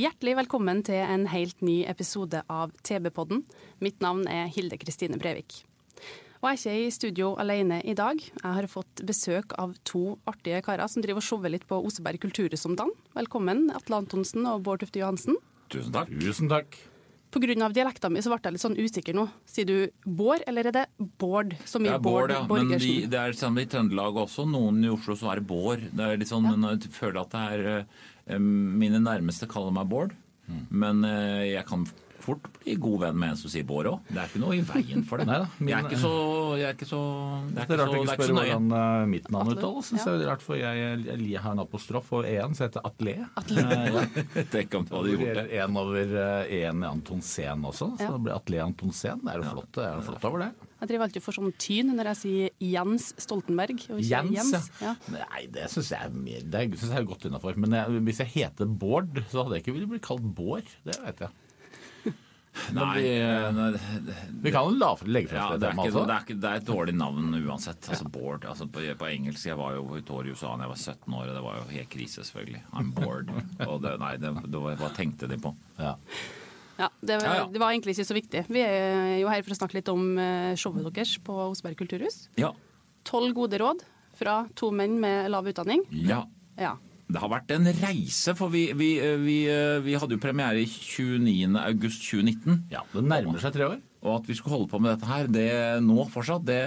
Hjertelig velkommen til en helt ny episode av TB-podden. Mitt navn er Hilde Kristine Brevik. Og jeg er ikke i studio alene i dag. Jeg har fått besøk av to artige karer som driver og shower litt på Oseberg kulturhus om dagen. Velkommen, Atle Antonsen og Bård Tufte Johansen. Tusen takk. Tusen takk. På grunn av dialekta mi så ble jeg litt sånn usikker nå. Sier du Bård, eller er det Bård? Som i Det er Bård, ja. Men de, det er samme i Trøndelag også. Noen i Oslo så er det Bård. Det er litt sånn, men jeg føler at det er eh, Mine nærmeste kaller meg Bård. Men eh, jeg kan fort bli god venn med en som sier Bård òg. Det er ikke noe i veien for det. Neida, min- jeg er ikke så Jeg er ikke så Det er Det er rart så, ikke spør hvordan uh, mitt navn Atle. uttales. Ja. jeg er rart, for jeg, jeg, jeg har en apostrof og en, som heter Atle. Tenk om du hadde gjort det. En over en i Antonsen også, så Ja. det blir Atle Antonsen. Det er jo flott, det er flott over det. Jeg driver alltid for sånn tyn når jeg sier Jens Stoltenberg. Og ikke Jens, Ja. Nei, det syns jeg Det synes jeg er godt innafor. Men jeg, hvis jeg heter Bård, så hadde jeg ikke villet bli kalt Bård. Det vet jeg. Nei, vi, eh, Vi kan jo legge frem Ja, det det er, ikke, det, er ikke, det er et dårlig navn uansett. Altså Bård. Altså på, på engelsk Jeg var jo et år i USA da jeg var 17 år, og det var jo helt krise, selvfølgelig. I'm bored. Og det, nei, det, det hva tenkte de på? Ja. Ja, det, Ja, ja. det var egentlig ikke så viktig. Vi er jo her for å snakke litt om eh, showet deres på Oseberg kulturhus. Ja. Tolv gode råd fra to menn med lav utdanning. ja. Ja. Det har vært en reise, for vi, vi, vi, vi hadde jo premiere i 29. august 2019. ja, det nærmer seg tre år. Og at vi skulle holde på med dette her det nå fortsatt, det,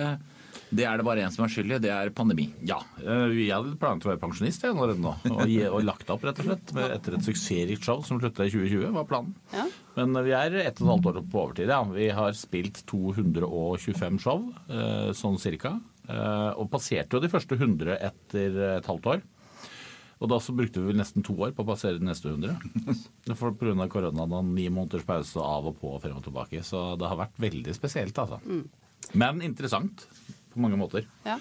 det er det bare én som er skyld i. Det er pandemi. Ja, eh, jeg hadde planlagt å være pensjonist jeg, allerede nå. Og, gi- og lagt opp, rett og slett. Med, etter et suksessrikt show som slutta i 2020, var planen. Ja. Men vi er ett og et halvt år på overtid. Ja. Vi har spilt 225 show, eh, sånn cirka. Eh, og passerte jo de første 100 etter et halvt år. Og da så brukte vi vel nesten to år på å passere de neste 100. For Pga. koronaen og ni måneders pause av og på og frem og tilbake. Så det har vært veldig spesielt, altså. Men interessant på mange måter. ja.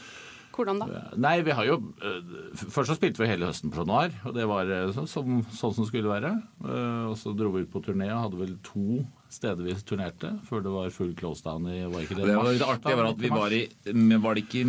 Hvordan da? Nei, vi har jo eh, Først så spilte vi hele høsten på Chat og det var eh, så, som, sånn som skulle være. Eh, Og så dro vi ut på turné og hadde vel to steder vi turnerte før det var full close down i var ikke det, Det var det artige var at vi var i Var det ikke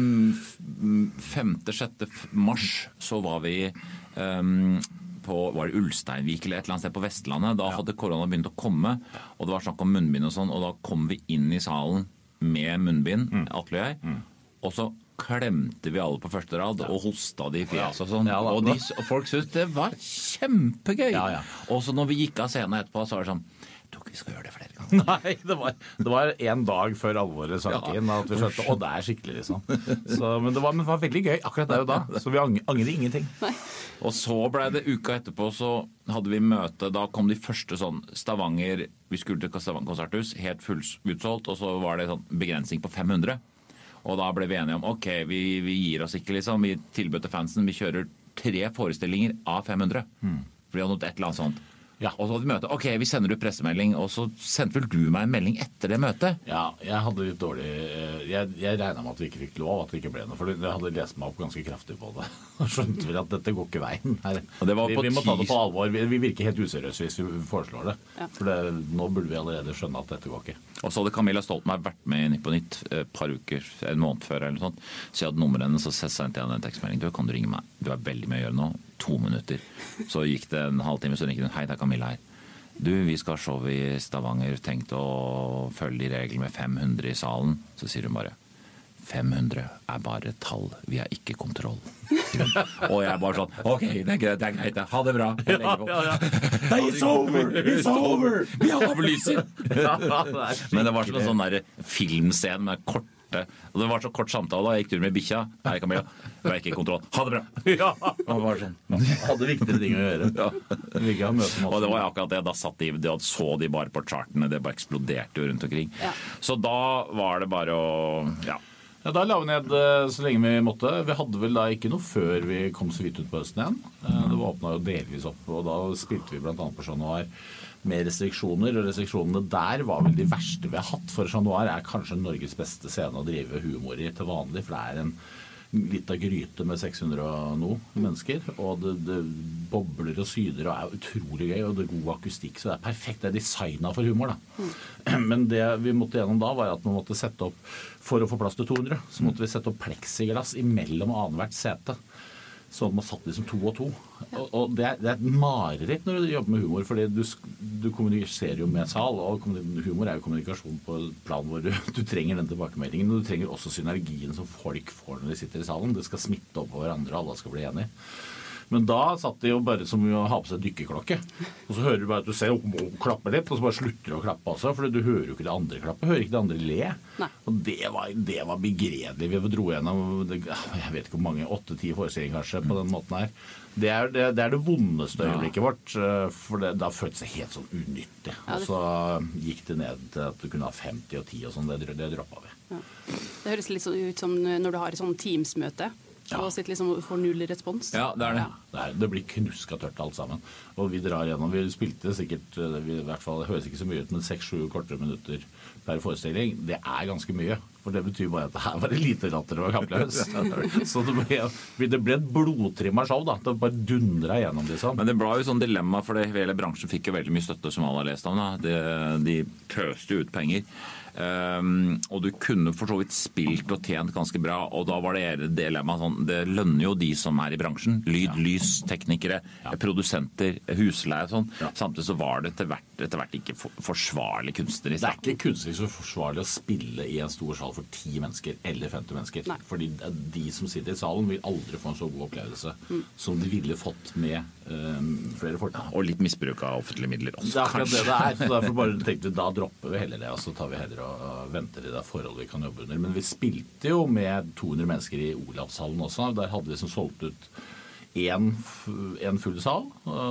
5.-6. mars, så var vi um, på var det Ulsteinvik eller et eller annet sted på Vestlandet. Da hadde korona begynt å komme, og det var snakk om munnbind og sånn. Og da kom vi inn i salen med munnbind, Mm. Atle og jeg. Og så klemte vi alle på første rad og hosta de i fjeset og sånn. Ja, og, de, og folk syntes det var kjempegøy. Ja, ja. Og så når vi gikk av scenen etterpå, så var det sånn Jeg tror ikke vi skal gjøre det flere ganger. Nei, det var, det var en dag før alvoret sank Ja. inn at vi skjønte å, det er skikkelig, liksom. Så, men, det var, men det var veldig gøy akkurat der og da. Så vi angrer ingenting. Og så blei det uka etterpå, så hadde vi møte. Da kom de første sånn Stavanger Vi skulle til Stavanger konserthus, helt fullutsolgt, og så var det sånn begrensning på 500. Og da ble vi enige om OK, vi, vi gir oss ikke, liksom. Vi tilbød til fansen. Vi kjører tre forestillinger av 500. For vi hadde nådd et eller annet sånt. Ja. Og så hadde vi møte. OK, vi sender ut pressemelding. Og så sendte vel du meg en melding etter det møtet? Ja, jeg hadde litt dårlig eh, Jeg, jeg regna med at vi ikke fikk lov, at det ikke ble noe. For jeg hadde lest meg opp ganske kraftig på det. Og skjønte vel at dette går ikke veien. Her. Og det var vi, på vi må ta det på alvor. Vi, vi virker helt useriøse hvis vi foreslår det. Ja. For det, nå burde vi allerede skjønne at dette går ikke. Og så hadde Camilla Stoltenberg vært med i Nytt på Nytt et par uker, en måned før. eller noe sånt. Så jeg hadde nummeret hennes og sendte jeg henne en tekstmelding. Du, kan du ringe meg? Du er veldig mye å gjøre nå. To minutter. Så gikk det en halvtime, så ringte hun. Hei, det er Camilla her. Du, vi skal ha show i Stavanger. Tenkt å følge de reglene med 500 i salen. Så sier hun bare 500 er bare tall, vi har ikke kontroll. Og jeg er bare sånn OK, det er greit, det er greit. Ha det bra. Ja, ja, ja. It's over! It's over! Vi avlyser! Men det var som en sånn der filmscene med kort. Og det var så kort samtale. Jeg gikk tur med bikkja. Nei, Camilla. Jeg har ikke i kontroll. Ha det bra! Ja. Var sånn. Hadde viktigere ting å gjøre. Ja. Og det var akkurat det. Da satt de, de så de bare på chartene. Det bare eksploderte jo rundt omkring. Ja. Så da var det bare å Ja. Ja, Da la vi ned eh, så lenge vi måtte. Vi hadde vel da ikke noe før vi kom så vidt ut på høsten igjen. Det Det åpna jo delvis opp, og da spilte vi bl.a. på Chat Noir med restriksjoner. Og restriksjonene der var vel de verste vi har hatt. For Chat Noir er kanskje Norges beste scene å drive humor i til vanlig. For det er en lita gryte med 600 og noe mennesker. Og det, det bobler og syder og er utrolig gøy. Og det er god akustikk, så det er perfekt. Det er designa for humor, da. Men det vi måtte gjennom da, var at man måtte sette opp For å få plass til 200, så måtte vi sette opp pleksiglass imellom annethvert sete. Sånn at man satt liksom to og to. Og, og det, er, det er et mareritt når du jobber med humor, fordi du, du kommuniserer jo med sal. Og humor er jo kommunikasjon på et plan hvor du, du trenger den tilbakemeldingen. Og du trenger også synergien som folk får når de sitter i salen. Det skal smitte på hverandre, og alle skal bli enige. Men da satt de jo bare som å ha på seg dykkerklokke. Og så hører du bare at du ser og klapper litt, og så bare slutter du å klappe også. For du hører jo ikke det andre klappe, hører ikke det andre le. Nei. Og det var, det var begredelig. Vi dro gjennom det, jeg vet ikke hvor mange, åtte-ti forestillinger kanskje på den måten her. Det er det, det, er det vondeste øyeblikket vårt. eh, For det, da føltes det helt sånn unyttig. Ja, Og så gikk det ned til at du kunne ha 50 og 10 og sånn. Det, det droppa vi. Det høres litt sånn ut som når du har et sånn Teams-møte Ja. og sitter liksom og får null respons. Ja, det er det. Det, er, det blir knuska tørt alt sammen. Og vi drar gjennom Vi spilte sikkert eh, vi, i hvert fall, Det høres ikke så mye ut, men seks-sju kortere minutter per forestilling. Det er ganske mye. For det betyr bare at her var det lite latter og applaus. Så det ble, det ble et blodtrimma show, da. Det bare dundra gjennom, liksom. Men det ble jo sånn dilemma, for det, hele bransjen fikk jo veldig mye støtte, som alle har lest om. da. De, de pøste jo ut penger. Ehm, og du kunne for så vidt spilt og tjent ganske bra, og da var det dilemmaet sånn Det lønner jo de som er i bransjen. Lyd, lys, teknikere, produsenter, husleie og sånn. Samtidig så var det etter hvert, etter hvert ikke forsvarlig kunstnerisk. Det er ikke kunstnerisk så forsvarlig å spille i en stor sal for 10 mennesker eller 50 mennesker. Nei. Fordi de som sitter i salen, vil aldri få en så god opplevelse som de ville fått med eh, flere folk. Og litt misbruk av offentlige midler også, Det er akkurat det det er. så Derfor bare tenkte vi da dropper vi heller det, og så tar vi heller og venter i det forholdet vi kan jobbe under. Men vi spilte jo med 200 mennesker i Olavshallen også. Der hadde vi som solgt ut én en full sal,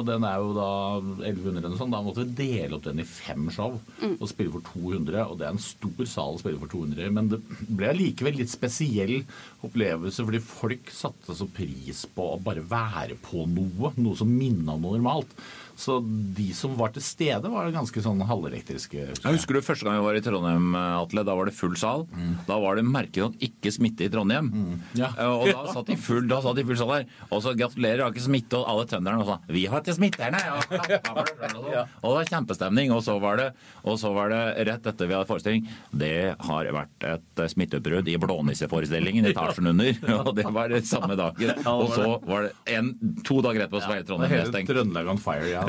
den er jo da 1100 eller noe sånt. Da måtte vi dele opp den i fem show og spille for 200. Og det er en stor sal å spille for 200, men det ble allikevel litt spesiell opplevelse, fordi folk satte så pris på å bare være på noe, noe som minna om noe normalt. Så de som var til stede, var ganske sånn halvelektriske. Jeg husker du første gang vi var i Trondheim, Atle. Da var det full sal. Da var det merkelig nok ikke smitte i Trondheim. Ja. Eh, Og da satt de full, da satt de full sal der. Og så gratulerer, ikke smitte. Og alle trønderne og sa 'vi har ikke smitterne! Og, klappa det og sånn. det var kjempestemning. Og så var det, og så var det rett etter vi hadde forestilling Det har vært et eh, smitteutbrudd i Blånisseforestillingen etasjen under. Og det var det samme dagen. Og så var det en, to dager etterpå så var hele Trondheim nedstengt. Trøndelag on fire, ja.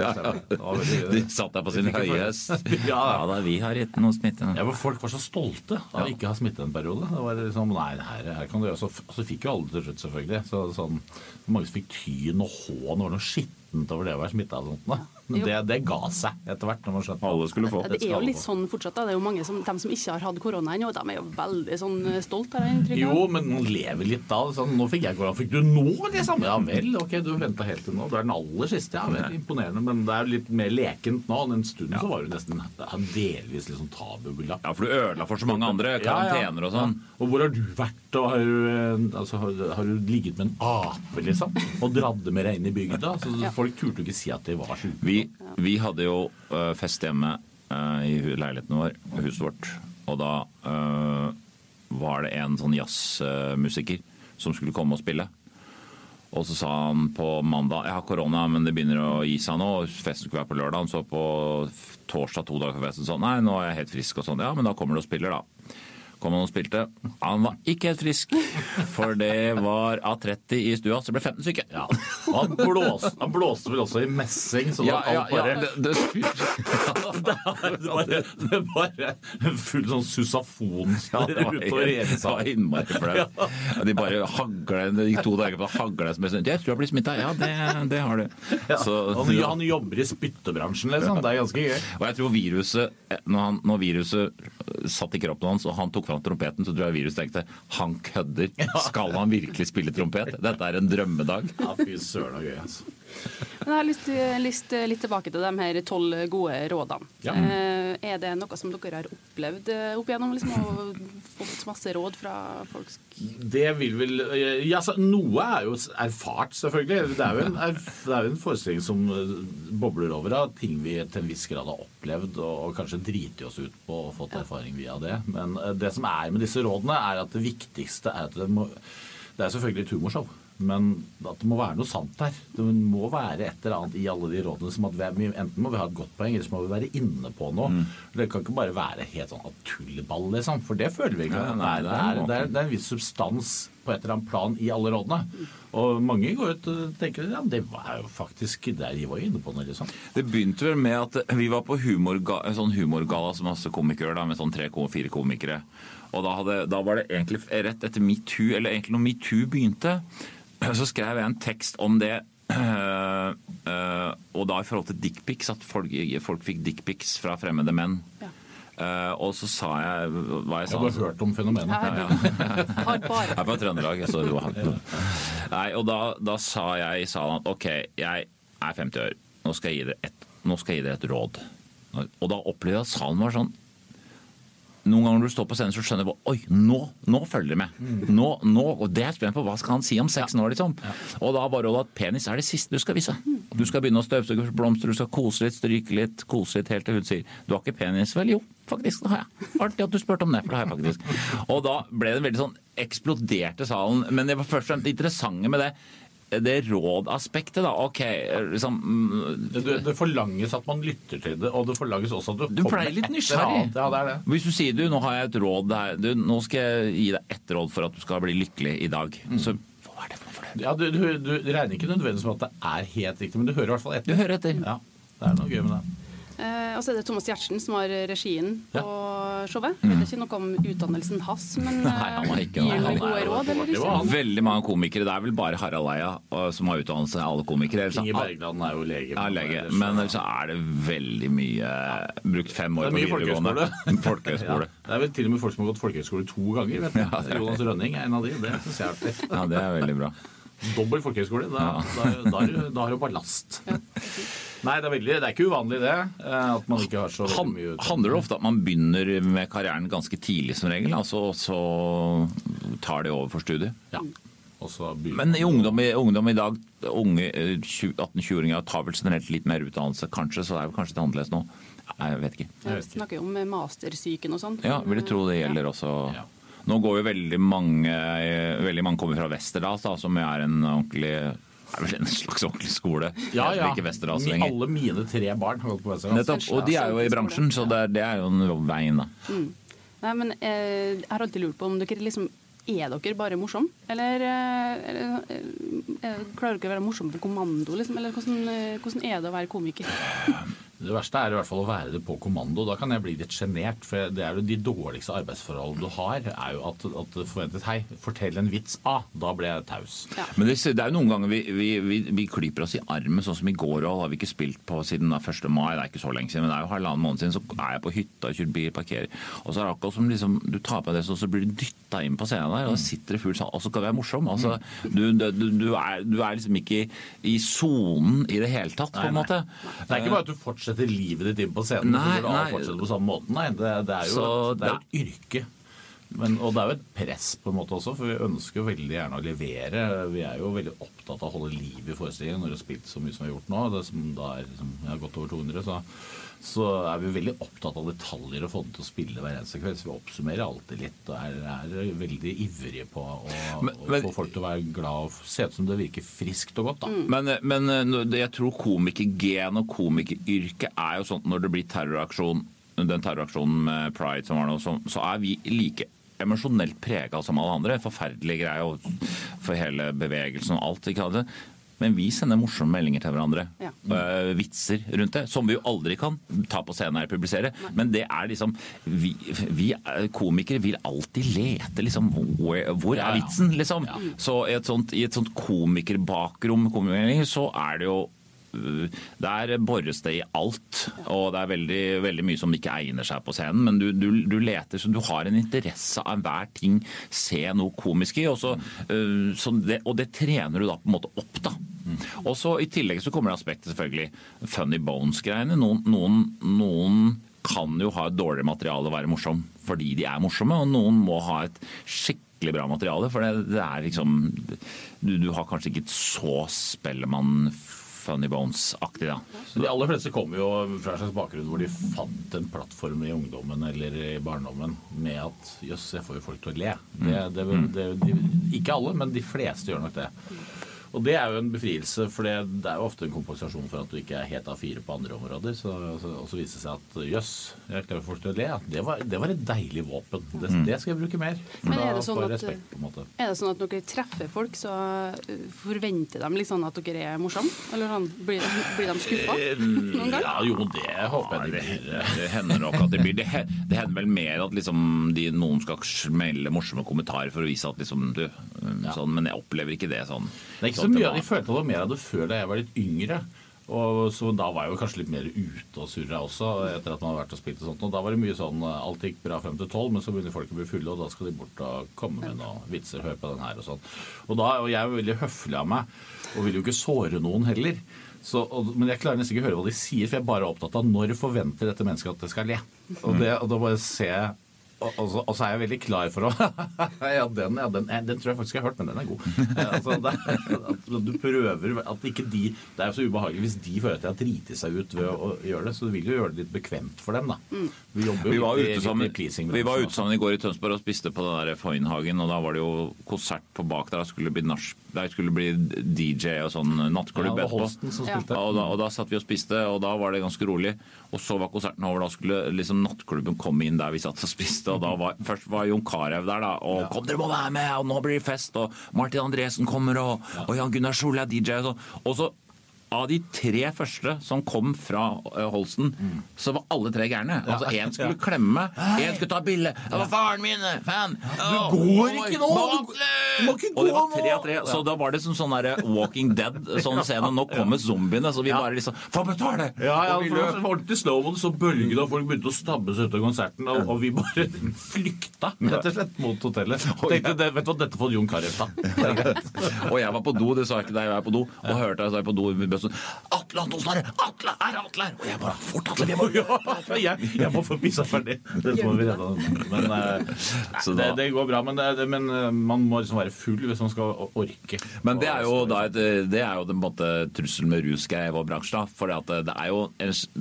De satt der på sin høye hest. Ja. Ja da, vi har ikke noe smitte. Ja, men Folk var så stolte av å ikke ha smitte en periode. Det var liksom, nei, her, her kan du gjøre. Så, så fikk jo alle til slutt, selvfølgelig. Så, sånn, mange fikk tyn og hån var noe skittent over det å være smitta. Men det, det ga seg etter hvert. når man skjønte Alle skulle få. Det er jo litt sånn fortsatt. da. Det er jo mange som, De som ikke har hatt korona ennå, de er jo veldig sånn stolt av den. Jo, men man lever litt da. Sånn, nå fikk jeg korona. Fikk du nå, liksom? Ja vel, ok, du venta helt til nå. Du er den aller siste. Ja vel, imponerende. Men det er jo litt mer lekent nå. En stund så var det nesten det delvis liksom tabubelagt. Ja, for du ødela for så mange andre. Karantener og sånn. Ja. Og hvor har du vært? Og har, du, eh, altså, har, har du ligget med en ape, liksom? Og dratt med deg inn i bygda? Så. Folk turte jo ikke si at de var sjuke. Vi, vi hadde jo øh, fest hjemme øh, i leiligheten vår, huset vårt. Og da uh, var det en sånn jazzmusiker som skulle komme og spille. Og så sa han på mandag jeg har korona, men det begynner å gi seg nå. Festen skulle være på lørdag. Så på torsdag to dager før festen han nei, nå er jeg helt frisk. og sånn. Ja, men da kommer du og spiller, da. Kom han og spilte. Han var ikke helt frisk, for det var av 30 i stua, så det ble 15 syke. Ja. Og han blåste, han blåste vel også i messing, så Ja, ja, alt bare ja, det, det, det bare, det bare full sånn susafon Ja, det utover hele det innmari flaut. Ja, De bare hagla Det gikk to dager på å hagle som Jeg tror jeg blir smitta. Ja, det, det har du. Så, Han, han jobber i spyttebransjen, liksom. Det er ganske gøy. og jeg tror viruset Når, han, når viruset satt i kroppen hans, og han tok fram trompeten, så tror jeg virus tenkte han kødder. Skal han virkelig spille trompet? Dette er en drømmedag. Ja, fy søren og gøy, altså. Men jeg har lyst, lyst litt tilbake til de her tolv gode rådene. Ja. Eh, er det noe som dere har opplevd eh, opp igjennom? Liksom, og fått masse råd fra folk? Det vil vel ja, altså, Noe er jo erfart, selvfølgelig. Det er jo en, det er jo en forestilling som eh, bobler over av ting vi til en viss grad har opplevd, og, og kanskje driti oss ut på og fått erfaring via det. Men eh, det som er med disse rådene, er at det viktigste er at det må Det er selvfølgelig et humorshow. Men at det må være noe sant der. Det må være et eller annet i alle de rådene. som at vi Enten må vi ha et godt poeng, eller så må vi være inne på noe. Det kan ikke bare være helt sånn tulleball, liksom. For det føler vi ikke. Ja, nei, det, er er, det, er, det er en viss substans på et eller annet plan i alle rådene. Og mange går ut og tenker ja, det var jo faktisk der de var inne på noe, liksom. Det begynte vel med at vi var på humorga, en sånn humorgala som masse komikere, da, med sånn tre-fire komikere. Og da, hadde, da var det egentlig rett etter metoo, eller egentlig når metoo begynte, så skrev jeg en tekst om det. Uh, uh, og da i forhold til dickpics, at folk, folk fikk dickpics fra fremmede menn. Ja. Uh, og så sa jeg hva jeg Jeg sa. har bare hørt om fenomenet. Ja, Har bare Jeg er fra Trøndelag. Så. Nei, og da, da sa jeg i salen at OK, jeg er 50 år. Nå skal jeg gi dere et, nå skal jeg gi dere et råd. Og da opplevde jeg at salen var sånn noen ganger når du står på scenen, så skjønner du bare Oi, nå, nå følger de med. Nå, nå, og det er jeg spent på. Hva skal han si om seks år, liksom? Og da var rådet at penis er det siste du skal vise. Du skal begynne å støvsuge blomster, du skal kose litt, stryke litt, kose litt helt til hun sier Du har ikke penis? Vel, jo. Faktisk, det har jeg. Artig at du spurte om det, for det har jeg faktisk. Og da ble det veldig sånn Eksploderte salen. Men det var først og fremst det interessante med det det rådaspektet, da. OK, liksom mm, Det, det forlanges at man lytter til det, og det forlanges også at du, Du kommer pleier litt nysgjerrig. Ja, det er det. Hvis du sier du, nå har jeg et råd her, du, nå skal jeg gi deg ett råd for at du skal bli lykkelig i dag. Så hva er det for noe? Ja, du, du, du regner ikke nødvendigvis med at det er helt riktig, men du hører i hvert fall etter. Du hører etter. Ja, det er noe gøy med det. Eh, og så er det Thomas Giertsen som har regien på showet. Mm. Jeg vet ikke noe om utdannelsen hans, men Nei, han var ikke eh, gir han Han gode råd, eller det var. Veldig mange komikere. Det er vel bare Harald Eia som har utdannelse, alle komikere. ellers- Inge Bergland er jo lege. Ja, lege. Men ellers er det veldig mye Brukt fem år Det er på mye videregående. folkehøyskole. Ja, det er vel til og med folk som har gått folkehøyskole to ganger. Vet du. Ja, Jonas Rønning er en av de. Det syns jeg er artig. Ja, det er veldig bra. Dobbel folkehøyskole. Da, da, da, da har du ballast. Nei, det er, veldig, det er ikke uvanlig det. eh, At man ikke har så Han, mye ut- handler det ofte om at man begynner med karrieren ganske tidlig som regel, altså, og så tar det over for studiet? Ja. Men i ungdom, i ungdom i dag, unge eh, 20 18-20-åringer tar vel generelt litt mer utdannelse, kanskje, så det er kanskje litt annerledes nå. Nei, Jeg vet ikke. Vi snakker jo om mastersyken og sånn. Ja, vil jeg tro det gjelder også. Ja. Nå går jo veldig mange eh, Veldig mange kommer fra Westerdals, som er en ordentlig er vel en slags ordentlig skole. Ja, ja. Ikke Westerdals lenger. Alle mine tre barn har gått på Westerdals. Nettopp. Og de er jo i bransjen, så det er, det er jo en veien, da. Nei, men eh, jeg har alltid lurt på om dere liksom Er dere bare morsomme? Eller, eller, eller eh, klarer dere å være morsomme på kommando, liksom? Eller hvordan, eh, hvordan er det å være komiker? Det verste er i hvert fall å være det på kommando. Da kan jeg bli litt sjenert. For det er jo de dårligste arbeidsforholdene du har, er jo at, at det forventes Hei, fortell en vits. Ah, da ble jeg taus. Ja. Men det, det er jo noen ganger vi, vi, vi, vi klyper oss i armen, sånn som i går og har vi ikke spilt på siden 1. mai. Det er ikke så lenge siden, men det er jo halvannen måned siden. Så er jeg på hytta og kjører bil, parkerer. Og så er det akkurat som liksom, du tar på det, så, så blir du dytta inn på scenen der, og da sitter det full sal, og så skal du være morsom. Altså, du, du, du, er, du er liksom ikke i, i sonen i det hele tatt, på en måte. Det er ikke bare at du fortsetter livet ditt inn på scenen, Nei, du nei. fortsette på samme måten. Nei, det, det er jo Så det er et yrke. Men, og det er jo et press på en måte også, for vi ønsker jo veldig gjerne å levere. Vi er jo veldig opptatt av å holde liv i forestillingen når vi har spilt så mye som vi har gjort nå. Det som da er liksom, jeg har gått over 200, så, så er vi veldig opptatt av detaljer og få det til å spille hver eneste kveld. Så vi oppsummerer alltid litt og er, er veldig ivrige på å, Men- å men- få folk til å være glad og se ut som det virker friskt og godt. da. Men, men jeg tror komikergen og komikeryrket er jo sånn når det blir terroraksjon, den terroraksjonen med Pride som var nå, så, så er vi like emosjonelt prega som alle andre. Forferdelig greie for hele bevegelsen og alt. Ikke sant? Men vi sender morsomme meldinger til hverandre. Ja. Uh, vitser rundt det. Som vi jo aldri kan ta på scenen her og publisere. Men det er liksom Vi, vi er- komikere vil alltid lete liksom Hvor, hvor er vitsen, liksom? Så i et sånt, i et sånt komikerbakrom, så er det jo Der bores det i alt, og det er veldig, veldig mye som ikke egner seg på scenen. Men du, du, du leter, så du har en interesse av hver ting. Se noe komisk i. Og, så, øh, så det, og det trener du da på en måte opp, da. Og så I tillegg så kommer det aspektet selvfølgelig funny bones-greiene. Noen, noen, noen kan jo ha et dårligere materiale og være morsom fordi de er morsomme, og noen må ha et skikkelig bra materiale. For det, det er liksom du, du har kanskje ikke et så Spellemann Funny Bones-aktig, da. De aller fleste kommer jo fra en slags bakgrunn hvor de fant en plattform i ungdommen eller i barndommen med at jøss, jeg får jo folk til å le. Det, det, det, de, ikke alle, men de fleste gjør nok det. Og det er jo en befrielse, for det, det er jo ofte en kompensasjon for at du ikke er helt A4 på andre områder. Så, så, og så viser det seg at jøss, jeg klarer å forstå det. Det, var, det var et deilig våpen. Det, det skal jeg bruke mer. For Men er da det sånn får jeg respekt, på en måte. Er det sånn at når dere treffer folk, så uh, forventer de liksom at dere er morsomme? Eller sånn, blir, de- blir de skuffa noen gang? Ja, jo, det håper jeg de Det, det hender nok at det blir Det, det hender vel mer at liksom de, noen skal smelle morsomme kommentarer for å vise at liksom du sånn, Men jeg opplever ikke det sånn. Det er ikke så mye av de. Jeg følte det var mer av det før da jeg var litt yngre. Og så Da var jeg jo kanskje litt mer ute og surra også, etter at man hadde vært og spilt og sånt. Og da var det mye sånn alt gikk bra frem til tolv, men så begynner folk å bli fulle, og da skal de bort og komme med noen vitser, høre på den her og sånn. Og da, og jeg jo veldig høflig av meg, og vil jo ikke såre noen heller. Så, og, men jeg klarer nesten ikke å høre hva de sier, for jeg er bare opptatt av når forventer dette mennesket at det skal le. Og, det, og da bare se og, og, så, og så er jeg veldig klar for å Ja, den, ja den, den tror jeg faktisk jeg har hørt, men den er god. Eh, Altså, det, du prøver at ikke de Det er jo så ubehagelig hvis de føler at de har driti seg ut ved å gjøre det, så du vil jo gjøre det litt bekvemt for dem, da. Vi jo Vi var, ute sammen, vi var ute sammen i går i Tønsberg og spiste på den der Foynhagen, og da var det jo konsert på bak der. Det skulle bli, nach, der skulle bli DJ og sånn nattklubb ja, etterpå. Ja. Ja, og, da, og da satt vi og spiste, og da var det ganske rolig. Og så var konserten over. Da skulle liksom nattklubben komme inn der vi satt og spiste. Og da var, først var Jon Carew der, da. Og 'Kom, dere må være med! Og nå blir det fest!' Og Martin Andresen kommer, og, og Jan Gunnar Solli er DJ. Og, så, og så av de tre første som kom fra eh, Holsten, så var alle tre gærne. Altså Én skulle klemme, én skulle ta bilde. 'Det var faren min! Fan!' Du går ikke nå! Du- du må ikke var gå tre nå! av tre. Så da var det som sånn der Walking Dead sånn scene. Nå kommer zombiene, så vi bare liksom Få betale! Ja, ja, Og vi for det løp. var ordentlig slow-mo, så bølgen og folk begynte å stabbe seg ut av konserten, og, og vi bare flykta rett og slett mot hotellet. Tenkte, det, vet du hva, dette får Jon Carew ta. Og jeg var på do, det sa jeg ikke deg, jeg var på do, og hørte jeg jeg på do bussen Atle Antonsen er her! Atle er Atle her! Og jeg bare Fort, Atle! Vi må Ja, jeg, jeg må få pissa ferdig. Det må vi redde. Men eh, Så det, da- det går bra. Men, det, men eh, man må liksom være full hvis man skal orke. Men det er jo da et, det er jo den en måte trussel med rusgreie i vår bransje. da, For det er jo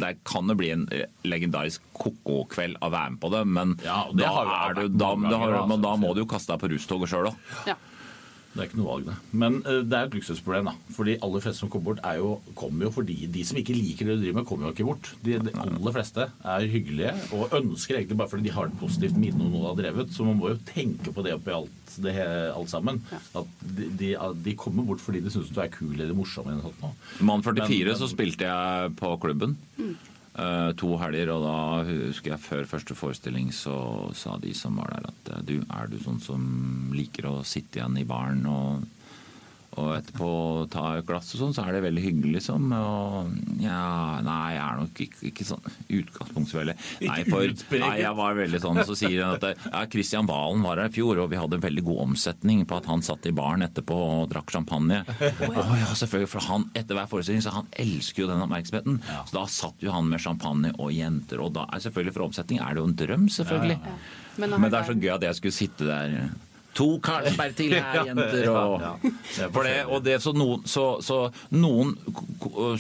det kan jo bli en legendarisk ko-ko-kveld av å være med på det, men Ja, det da, har er du, da, da, men da altså. må du jo kaste deg på rustoget sjøl òg. Det er ikke noe valg, det. Men eh, det er et luksusproblem, da. For de aller fleste som kommer bort, er jo, kommer jo fordi De som ikke liker det de driver med, kommer jo ikke bort. De, de aller fleste er hyggelige og ønsker egentlig bare fordi de har et positivt minne om noe de har drevet. Så man må jo tenke på det oppi alt, det, alt sammen. At de, de, de kommer bort fordi de syns du er kul eller morsom eller noe sånt. Mann 44 Men- så spilte jeg på klubben. Mm. Eh, to helger, og da husker jeg før første forestilling så sa de som var der at eh, du, er du sånn som liker å sitte igjen i baren og, og etterpå ta et glass og sånn, så er det veldig hyggelig, liksom. Og ja, nei, jeg er nok ikke, ikke sånn utgangspunktsveldig. Nei, for nei, jeg var veldig sånn, så sier han at ja, Christian Valen var her i fjor, og vi hadde en veldig god omsetning på at han satt i baren etterpå og drakk champagne. Å ja, selvfølgelig, for han etter hver forestilling, så han elsker jo den oppmerksomheten. Så da satt jo han med champagne og jenter, og da er selvfølgelig for omsetning er det jo en drøm, selvfølgelig. Men, Men det er så gøy at jeg skulle sitte der To Carlsberg til her, jenter, og Ja, ja. For det, og det, så noen, så, så noen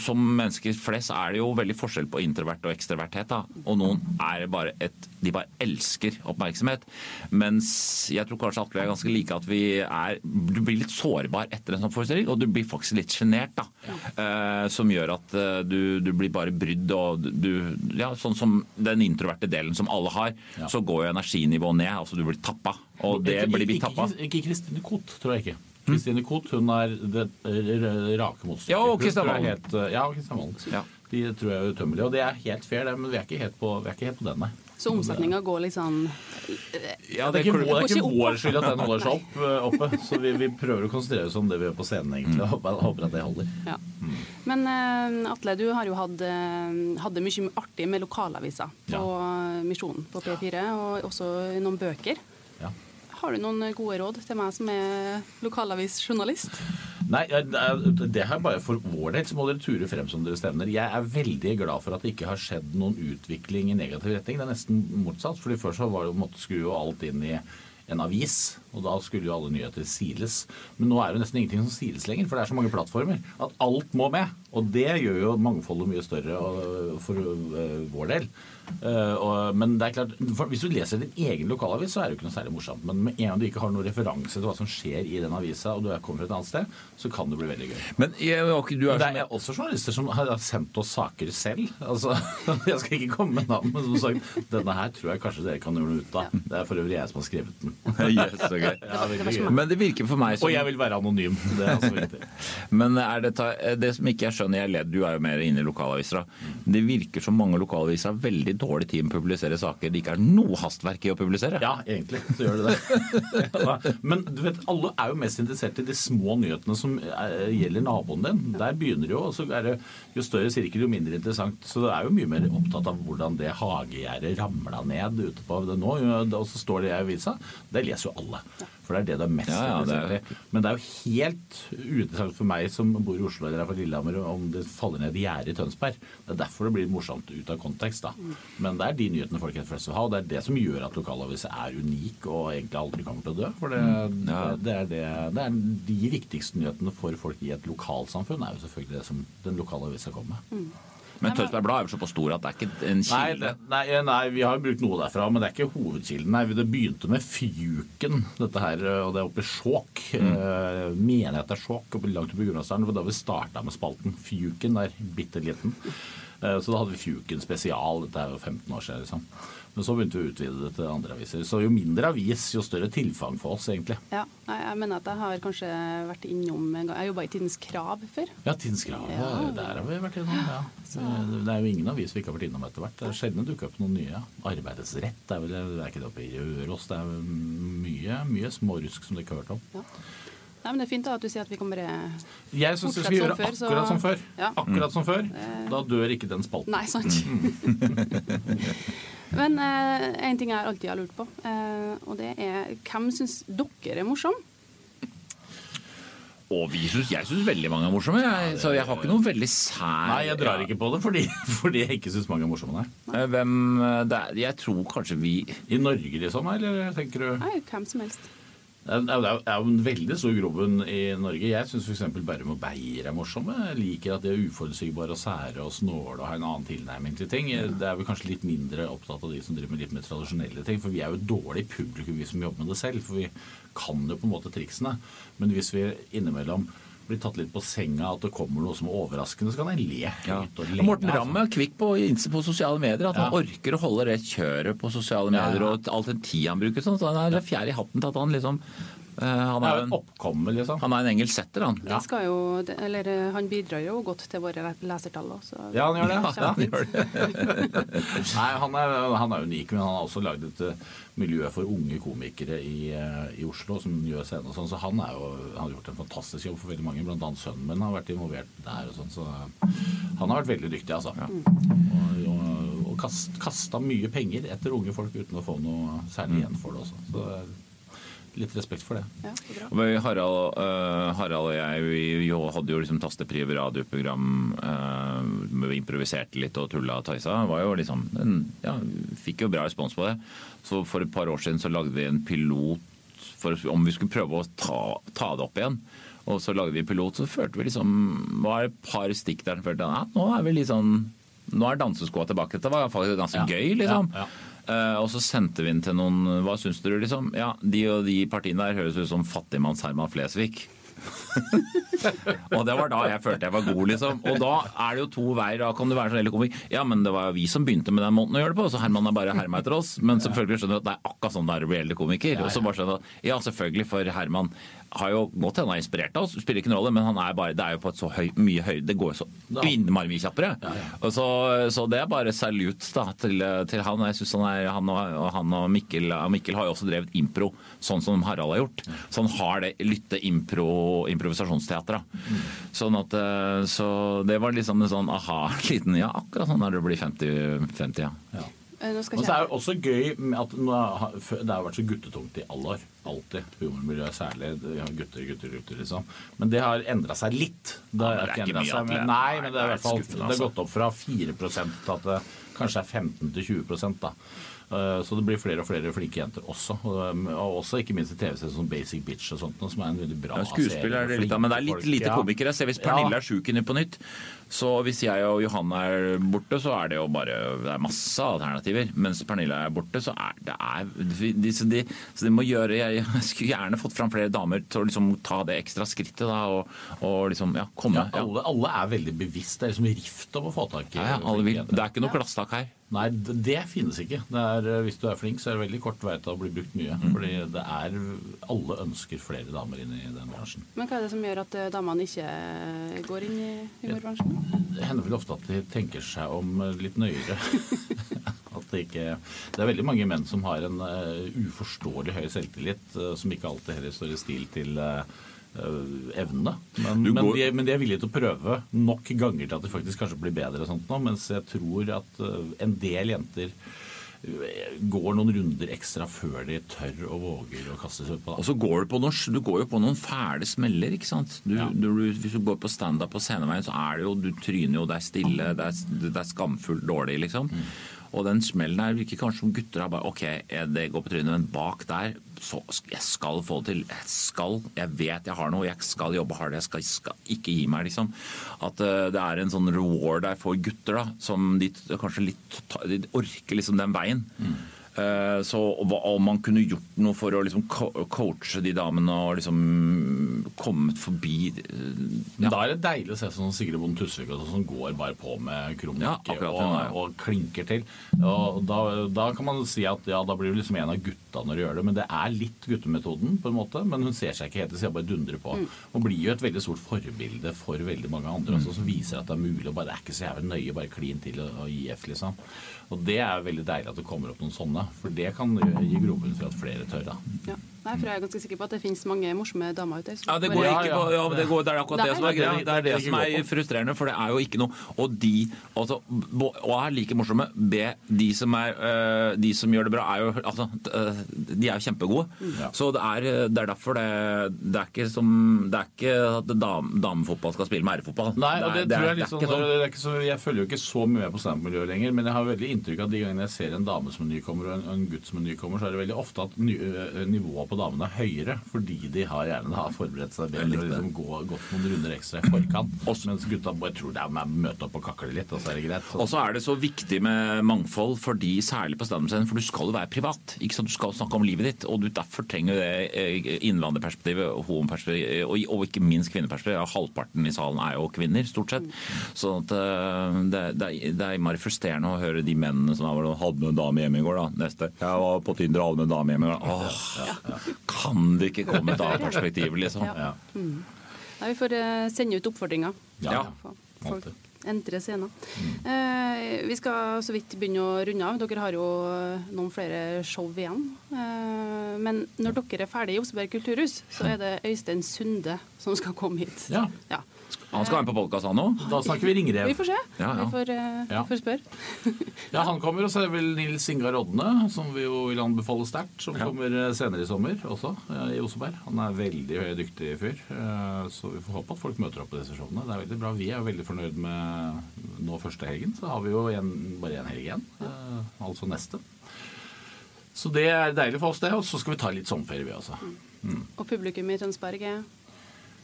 Som mennesker flest er det jo veldig forskjell på introvert og ekstraverthet. Da. Og noen er bare et De bare elsker oppmerksomhet. Mens jeg tror kanskje Atle er ganske like at vi er Du blir litt sårbar etter en sånn forestilling, og du blir faktisk litt sjenert, da. Uh, som gjør at uh, du, du blir bare brydd, og du Ja, sånn som den introverte delen som alle har, så går jo energinivået ned. Altså du blir tappa. Og det Ikke- blir vi tappa. Ikke, Kristine Koht, tror jeg ikke. Kristine Koht hun er det rake motstykket. Ja, og Kristian Valen. Ja, Kristian Valen. Ja. De tror jeg er utømmelige. Og det er helt fair, det, men vi er ikke helt på, vi er ikke helt på den, nei. Så omsetninga går litt sånn Ja, det er ikke, det er ikke vår skyld at den holder seg opp, eh, oppe. Så vi, vi prøver å konsentrere oss om det vi gjør på scenen, egentlig. og Håper, at det holder. Ja. Men eh, Atle, du har jo hatt, hadde mye artig med lokalaviser på ja. Misjonen på P4, og også noen bøker. Ja. Har du noen gode råd til meg som er lokalavisjournalist? Nei, det er- her bare for vår del, så må dere ture frem som dere stevner. Jeg er veldig glad for at det ikke har skjedd noen utvikling i negativ retning. Det er nesten motsatt. fordi Før så var det måtte skru alt inn i en avis, og da skulle jo alle nyheter siles. Men nå er det nesten ingenting som siles lenger, for det er så mange plattformer at alt må med. Og det gjør jo mangfoldet mye større for øh, vår del. Eh, men det er klart, hvis du leser din egen lokalavis, så er det jo ikke noe særlig morsomt. Men med en gang du ikke har noen referanse til hva som skjer i den avisa, og du er- kommer fra et annet sted, så kan det bli veldig gøy. Men jeg, okay, du er Men det er også journalister som har sendt oss saker selv. Altså, jeg skal ikke komme med navn, men som sagt, denne her tror jeg kanskje dere kan gjøre noe ut av. Det er for øvrig jeg som har skrevet den. Yes, okay. Ja, det. Men det virker for meg som Og jeg vil være anonym. Det er altså viktig. Men er det, ta- det som ikke jeg skjønner, jeg ledd, du er jo mer inne i lokalaviser. Det virker som mange lokalaviser har veldig dårlig tid med å publisere saker det ikke er noe hastverk i å publisere. Ja, egentlig så gjør det det. Ja, Men du vet, alle er jo mest interessert i de små nyhetene som er, gjelder naboen din. Der begynner det jo, og så er det jo større sirkel, jo mindre interessant. Så det er jo mye mer opptatt av hvordan det hagegjerdet ramla ned ute på det nå. Og så står det i avisa. Det leser jo alle. For det er det du er mest Ja, ja, det er- i. Men det er jo helt uinteressant for meg som bor i Oslo eller er fra Lillehammer, om det faller ned gjerde i Tønsberg. Det er derfor det blir morsomt ut av kontekst. da. Men det er de nyhetene folk er flest vil ha, og det er det som gjør at lokalaviser er unik og egentlig aldri kommer til å dø. For det, Ja. det, er det, det er de viktigste nyhetene for folk i et lokalsamfunn, er jo selvfølgelig det som den lokale avisa kommer med. Men Tønsberg Blad er jo såpass stor at det er ikke en kilde. Nei, nei, nei, vi har brukt noe derfra, men det er ikke hovedkilden. Nei, det begynte med Fjuken, dette her, og det er oppe i Skjåk. Eh, mener jeg at det er Skjåk, oppe langt oppe i Gudbrandsdalen. for da vi starta med spalten. Fjuken er bitte liten. Eh, så da hadde vi Fjuken spesial. Dette er jo 15 år siden, liksom. Men så begynte vi å utvide det til andre aviser. Så jo mindre avis, jo større tilfang for oss, egentlig. Ja, jeg mener at jeg har kanskje vært innom en gang. Jeg jobba i Tidens Krav før. Ja, Tidens Krav. Ja. Der har vi vært innom. ja. Det er jo ingen avis vi ikke har vært innom etter hvert. Det er sjelden dukker opp noen nye. Arbeidets rett er vel det er ikke det oppe i Røros. Det er mye, mye smårusk som du ikke har hørt om. Nei, men Det er fint da at du sier at vi kan bare Jeg syns vi skal gjøre før, så- akkurat som før. Ja. Akkurat som før. Da dør ikke den spalten. Nei, sant. Men eh, en ting jeg alltid har lurt på, eh, og det er hvem syns dere er morsom? Og vi synes, jeg syns veldig mange er morsomme. Jeg, så jeg har ikke noe veldig sær Nei, jeg drar ikke på det fordi, fordi jeg ikke syns mange er morsomme. Nei. Eh, Hvem det er, Jeg tror kanskje vi I Norge, liksom? Eller tenker du Nei, hvem som helst. Det er, det jo- jo en veldig stor grobunn i Norge. Jeg syns f.eks. Bærum og Beyer er morsomme. Jeg liker at de er uforutsigbare og sære og snåle og har en annen tilnærming til ting. Det er vel kanskje litt mindre opptatt av de som driver med litt mer tradisjonelle ting. For vi er jo et dårlig publikum, vi som jobber med det selv. For vi kan jo på en måte triksene. Men hvis vi innimellom blir tatt litt på senga, at det kommer noe som er overraskende, så kan jeg le ja. høyt og lenge. Morten altså. Ramm er kvikk på, på sosiale medier. At han orker å holde det kjøret på sosiale medier ja. og all den tida han bruker. Sånn, så han er fjær i hatten til at han liksom han, er jo en, oppkommel, oppkomme, liksom. han er en engelsk setter, han. Det skal jo, eller eh, Han bidrar jo godt til våre lesertall. også, Ja, han gjør det. Ja, han gjør Nei, han er, han er unik, men han har også lagd et eh, miljø for unge komikere i, eh, i Oslo som gjør scene og sånn. Så han, er jo, han har gjort en fantastisk jobb for veldig mange. Blant annet sønnen min har vært involvert der og sånn. Så eh, han har vært veldig dyktig, altså. Og, og, og kast, kasta mye penger etter unge folk uten å få noe særlig igjen for det også. Så det er litt respekt for det. ja, vi- Harald, uh, Harald og jeg vi jo hadde jo liksom Tastepriv radioprogram. Uh, vi improviserte litt og tulla og tøysa. Det liksom, ja, fikk jo bra respons på det. Så for et par år siden så lagde vi en pilot for om vi skulle prøve å ta, ta det opp igjen. Og så lagde vi pilot, så følte vi liksom var det et par stikk der som følte ja, nå er vi litt sånn nå er danseskoa tilbake. Dette var faktisk ganske Ja. gøy, liksom. Ja, ja. Eh, og så sendte vi den til noen Hva syns dere, liksom? Ja, de og de partiene der høres ut som fattigmanns Herman Flesvig. og det var da jeg følte jeg var god, liksom. Og da er det jo to veier. Da kan du være sånn komik. Ja, men det var jo vi som begynte med den måten å gjøre det på, så Herman er bare herma etter oss. Men selvfølgelig skjønner du at det er akkurat sånn det er å bli eldre komiker. Og så bare skjønner du at ja, selvfølgelig, for Herman har jo godt hende er inspirert av oss, spiller ikke noen rolle, men han er bare, det er jo på et så høy, mye høyere Det går jo så innmari mye kjappere. Og Så, så det er bare salut da, til, til han. Jeg synes han, er, han, og, han og Mikkel, Mikkel har jo også drevet impro, sånn som Harald har gjort. Så han har det lytte impro, improvisasjonsteater. Mm. Sånn at, eh, så det var liksom en sånn aha-liten Ja, akkurat sånn når du blir 50, 50 ja. Eh, Nå skal Og så er det også gøy at det har vært så guttetungt i alle år. Alltid. Humormiljøet særlig. Gutter, gutter, gutter, liksom. Men det har endra seg litt. Det har ja, det ikke endra seg, men, nei, men det er i hvert fall det har altså. gått opp fra 4 til at det kanskje er 15 til 20 da. Eh, Så det blir flere og flere flinke jenter også. Og og også ikke minst i TV-serier som Basic Bitch og sånt, som er en veldig bra Ja, skuespill er det litt av, men det er litt lite komikere. Se, hvis Ja. Pernille er sjuk inne på Nytt, så hvis jeg og Johan er borte, så er det jo bare det er masse alternativer. Mens Pernille er borte, så er det er, de, så de, så de må gjøre Jeg, skulle gjerne fått fram flere damer til å liksom ta det ekstra skrittet da, og, og liksom ja, komme. Ja, Ja, alle, alle er veldig bevisst. Det er liksom rift om å få tak i Ja, ja. Det er ikke noe glasstak her. Nei, det, finnes ikke. Det er, eh, hvis du er flink, så er det veldig kort vei til å bli brukt mye. Mm. Fordi det er Alle ønsker flere damer inn i den bransjen. Men hva er det som gjør at eh, damene ikke eh, går inn i humorbransjen? Det hender vel ofte at de tenker seg om litt nøyere. at det, ikke, det er veldig mange menn som har en uh, uforståelig høy selvtillit, uh, som ikke alltid heller står i stil til eh, evnene. Men, går... men, de, men de er villige til å prøve nok ganger til at de faktisk kanskje blir bedre. og sånt nå, Mens jeg tror at eh, en del jenter eh, går noen runder ekstra før de tør og våger å kaste seg ut på det. Og så går du på noen, du går jo på noen fæle smeller, ikke sant. Du, Ja. du, hvis du går på standup på sceneveien, så er det jo Du tryner jo, det er stille, det er, det er skamfullt dårlig, liksom. Og den smellen der virker kanskje som gutter har bare OK, eh, det går på trynet, men bak der så Jeg skal få det til. Jeg skal. Jeg vet jeg har noe. Jeg skal jobbe hardt. Jeg skal, skal ikke gi meg, liksom. At uh, det er en sånn reward der for gutter, da, som de kanskje litt De orker liksom den veien. Eh, Så om man kunne gjort noe for å liksom coache de damene og liksom kommet forbi ja. Da er det deilig å se sånn Sigrid Bonde Tusvik og som går bare på med krumnikke Ja, og, og klinker til. Og da, da kan man si at ja, da blir du liksom en av gutta når du gjør det. Men det er litt guttemetoden, på en måte. Men hun ser seg ikke helt til siden, bare dundrer på. Og blir jo et veldig stort forbilde for veldig mange andre også, som viser at det er mulig og bare Det er ikke så jævlig nøye, bare klin til og, og gi F, liksom. Og det er veldig deilig at det kommer opp noen sånne. For det kan gi grobunn for at flere tør, da. Ja. Nei, for jeg er ganske sikker på at det finnes mange morsomme damer ute. Ja, det går ikke på, ja, det, går, det er akkurat det, Det som er er greia. det. Det er det Det som er frustrerende, for det er jo ikke noe Og de altså, og er like morsomme. B, de som, er, øh, de som gjør det bra, er jo altså, øh, De er jo kjempegode. Ja. Så det er, øh, det er derfor det Det er ikke som Det er ikke at dam, damefotball skal spille med herrefotball. Nei, og det, er- tror jeg liksom, litt sånn, sånn. det er ikke så, Jeg følger jo ikke så mye med på standup-miljøet lenger, men jeg har veldig inntrykk av at de gangene jeg ser en dame som er nykommer og en, en gutt som er nykommer, så er det veldig ofte at ny, nivået på damene er høyere, fordi de har gjerne har forberedt seg bedre og liksom gå, gått noen runder ekstra i forkant. Mens gutta bare tror det er med å møte opp og kakle litt, og så er det greit. Så- Og så er det så viktig med mangfold, fordi særlig på standup-scenen, for du skal jo være privat. ikke sant? Du skal snakke om livet ditt, og du derfor trenger det eh, innvandrerperspektivet, homoperspektivet og, og ikke minst kvinneperspektivet. Ja, halvparten i salen er jo kvinner, stort sett. Så at, eh, det, det, er- det er innmari frustrerende å høre de mennene som har hadde med en dame hjemme i går. da, Neste. Jeg var på Tinder og hadde med en dame hjemme i går. Åh, Kan det ikke komme et annet perspektiv, liksom? Ja. ja. Nei, vi får eh, sende ut oppfordringer. Ja. For Folk entre scenen. Eh, vi skal så vidt begynne å runde av. Dere har jo eh, noen flere show igjen. Eh, men når dere er ferdig i Oseberg kulturhus, så er det Øystein Sunde som skal komme hit. Ja. Ja. Han skal være med på podkast, han òg? Da snakker vi ringrev. Vi får se. Ja, ja. Vi, får, uh, Ja. får spørre. Ja, han kommer, og så er det vel Nils Ingar Rodne, som vi jo vil anbefale sterkt, som kommer eh, senere i sommer også, eh, i Oseberg. Han er veldig dyktig fyr, så vi får håpe at folk møter opp på disse showene. Det er veldig bra. Vi er jo veldig fornøyd med nå første helgen, så har vi jo en, bare én helg igjen, altså neste. Så det er deilig for oss, det. Og så skal vi ta litt sommerferie, vi også. Og publikum i Tønsberg er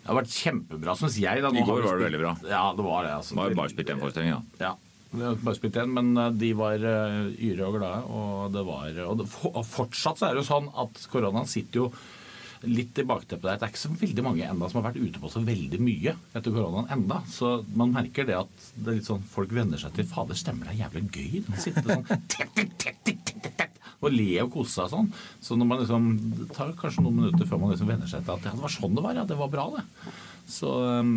Det har vært kjempebra, syns jeg. Da. Nå I går var det veldig bra. Ja, det var det. altså. Han har jo bare spilt én forestilling, ja. Ja. Har bare spilt én, men eh, de var eh, yre og glade. Og det var Og det, og fortsatt så er det jo sånn at koronaen sitter jo litt i bakteppet der. Det er ikke så veldig mange enda som har vært ute på så veldig mye etter koronaen enda. Så man merker det at det er litt sånn folk venner seg til Fader, stemmer det er jævlig gøy? å sitter sånn tett, tett, tett, tett, tett, og le og kose seg sånn. Så når man liksom, det tar kanskje noen minutter før man liksom venner seg til at ja, det var sånn det var, ja, det var bra, det. Så um,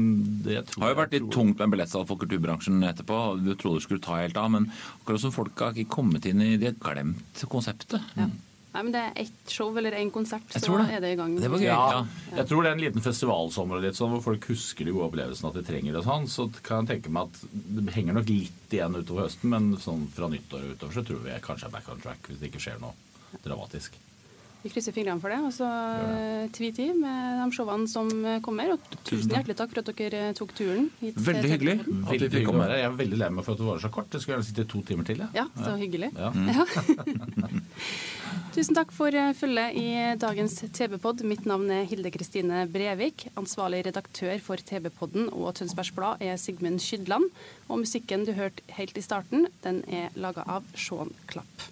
det tror har jo vært litt tror- tungt med billettsalg for kulturbransjen etterpå. Du trodde du skulle ta helt av, men akkurat som folk har ikke kommet inn i De har glemt konseptet. Ja. Nei, men det er ett show eller én konsert, så tror det. er det i gang. Det var gøy. Ja, Ja. jeg tror det er en liten festivalsommer litt sånn, hvor folk husker de gode opplevelsene at de trenger det sånn. Så kan jeg tenke meg at det henger nok litt igjen utover høsten, men sånn fra nyttår og utover så tror vi jeg kanskje er back on track hvis det ikke skjer noe dramatisk. Vi krysser fingrene for det. Og så tvi-ti med de showene som kommer. Og tusen hjertelig takk for at dere tok turen hit. Veldig hyggelig at vi Veldig hyggelig. Jeg er veldig lei meg for at det var så kort. Jeg skulle gjerne sitte to timer til. jeg. Ja, så hyggelig. Ja. Tusen takk for eh, følget i dagens TV-pod. Mitt navn er Hilde Kristine Brevik. Ansvarlig redaktør for TV-podden og Tønsbergs Blad er Sigmund Skydland. Og musikken du hørte helt i starten, den er laga av Sean Klapp.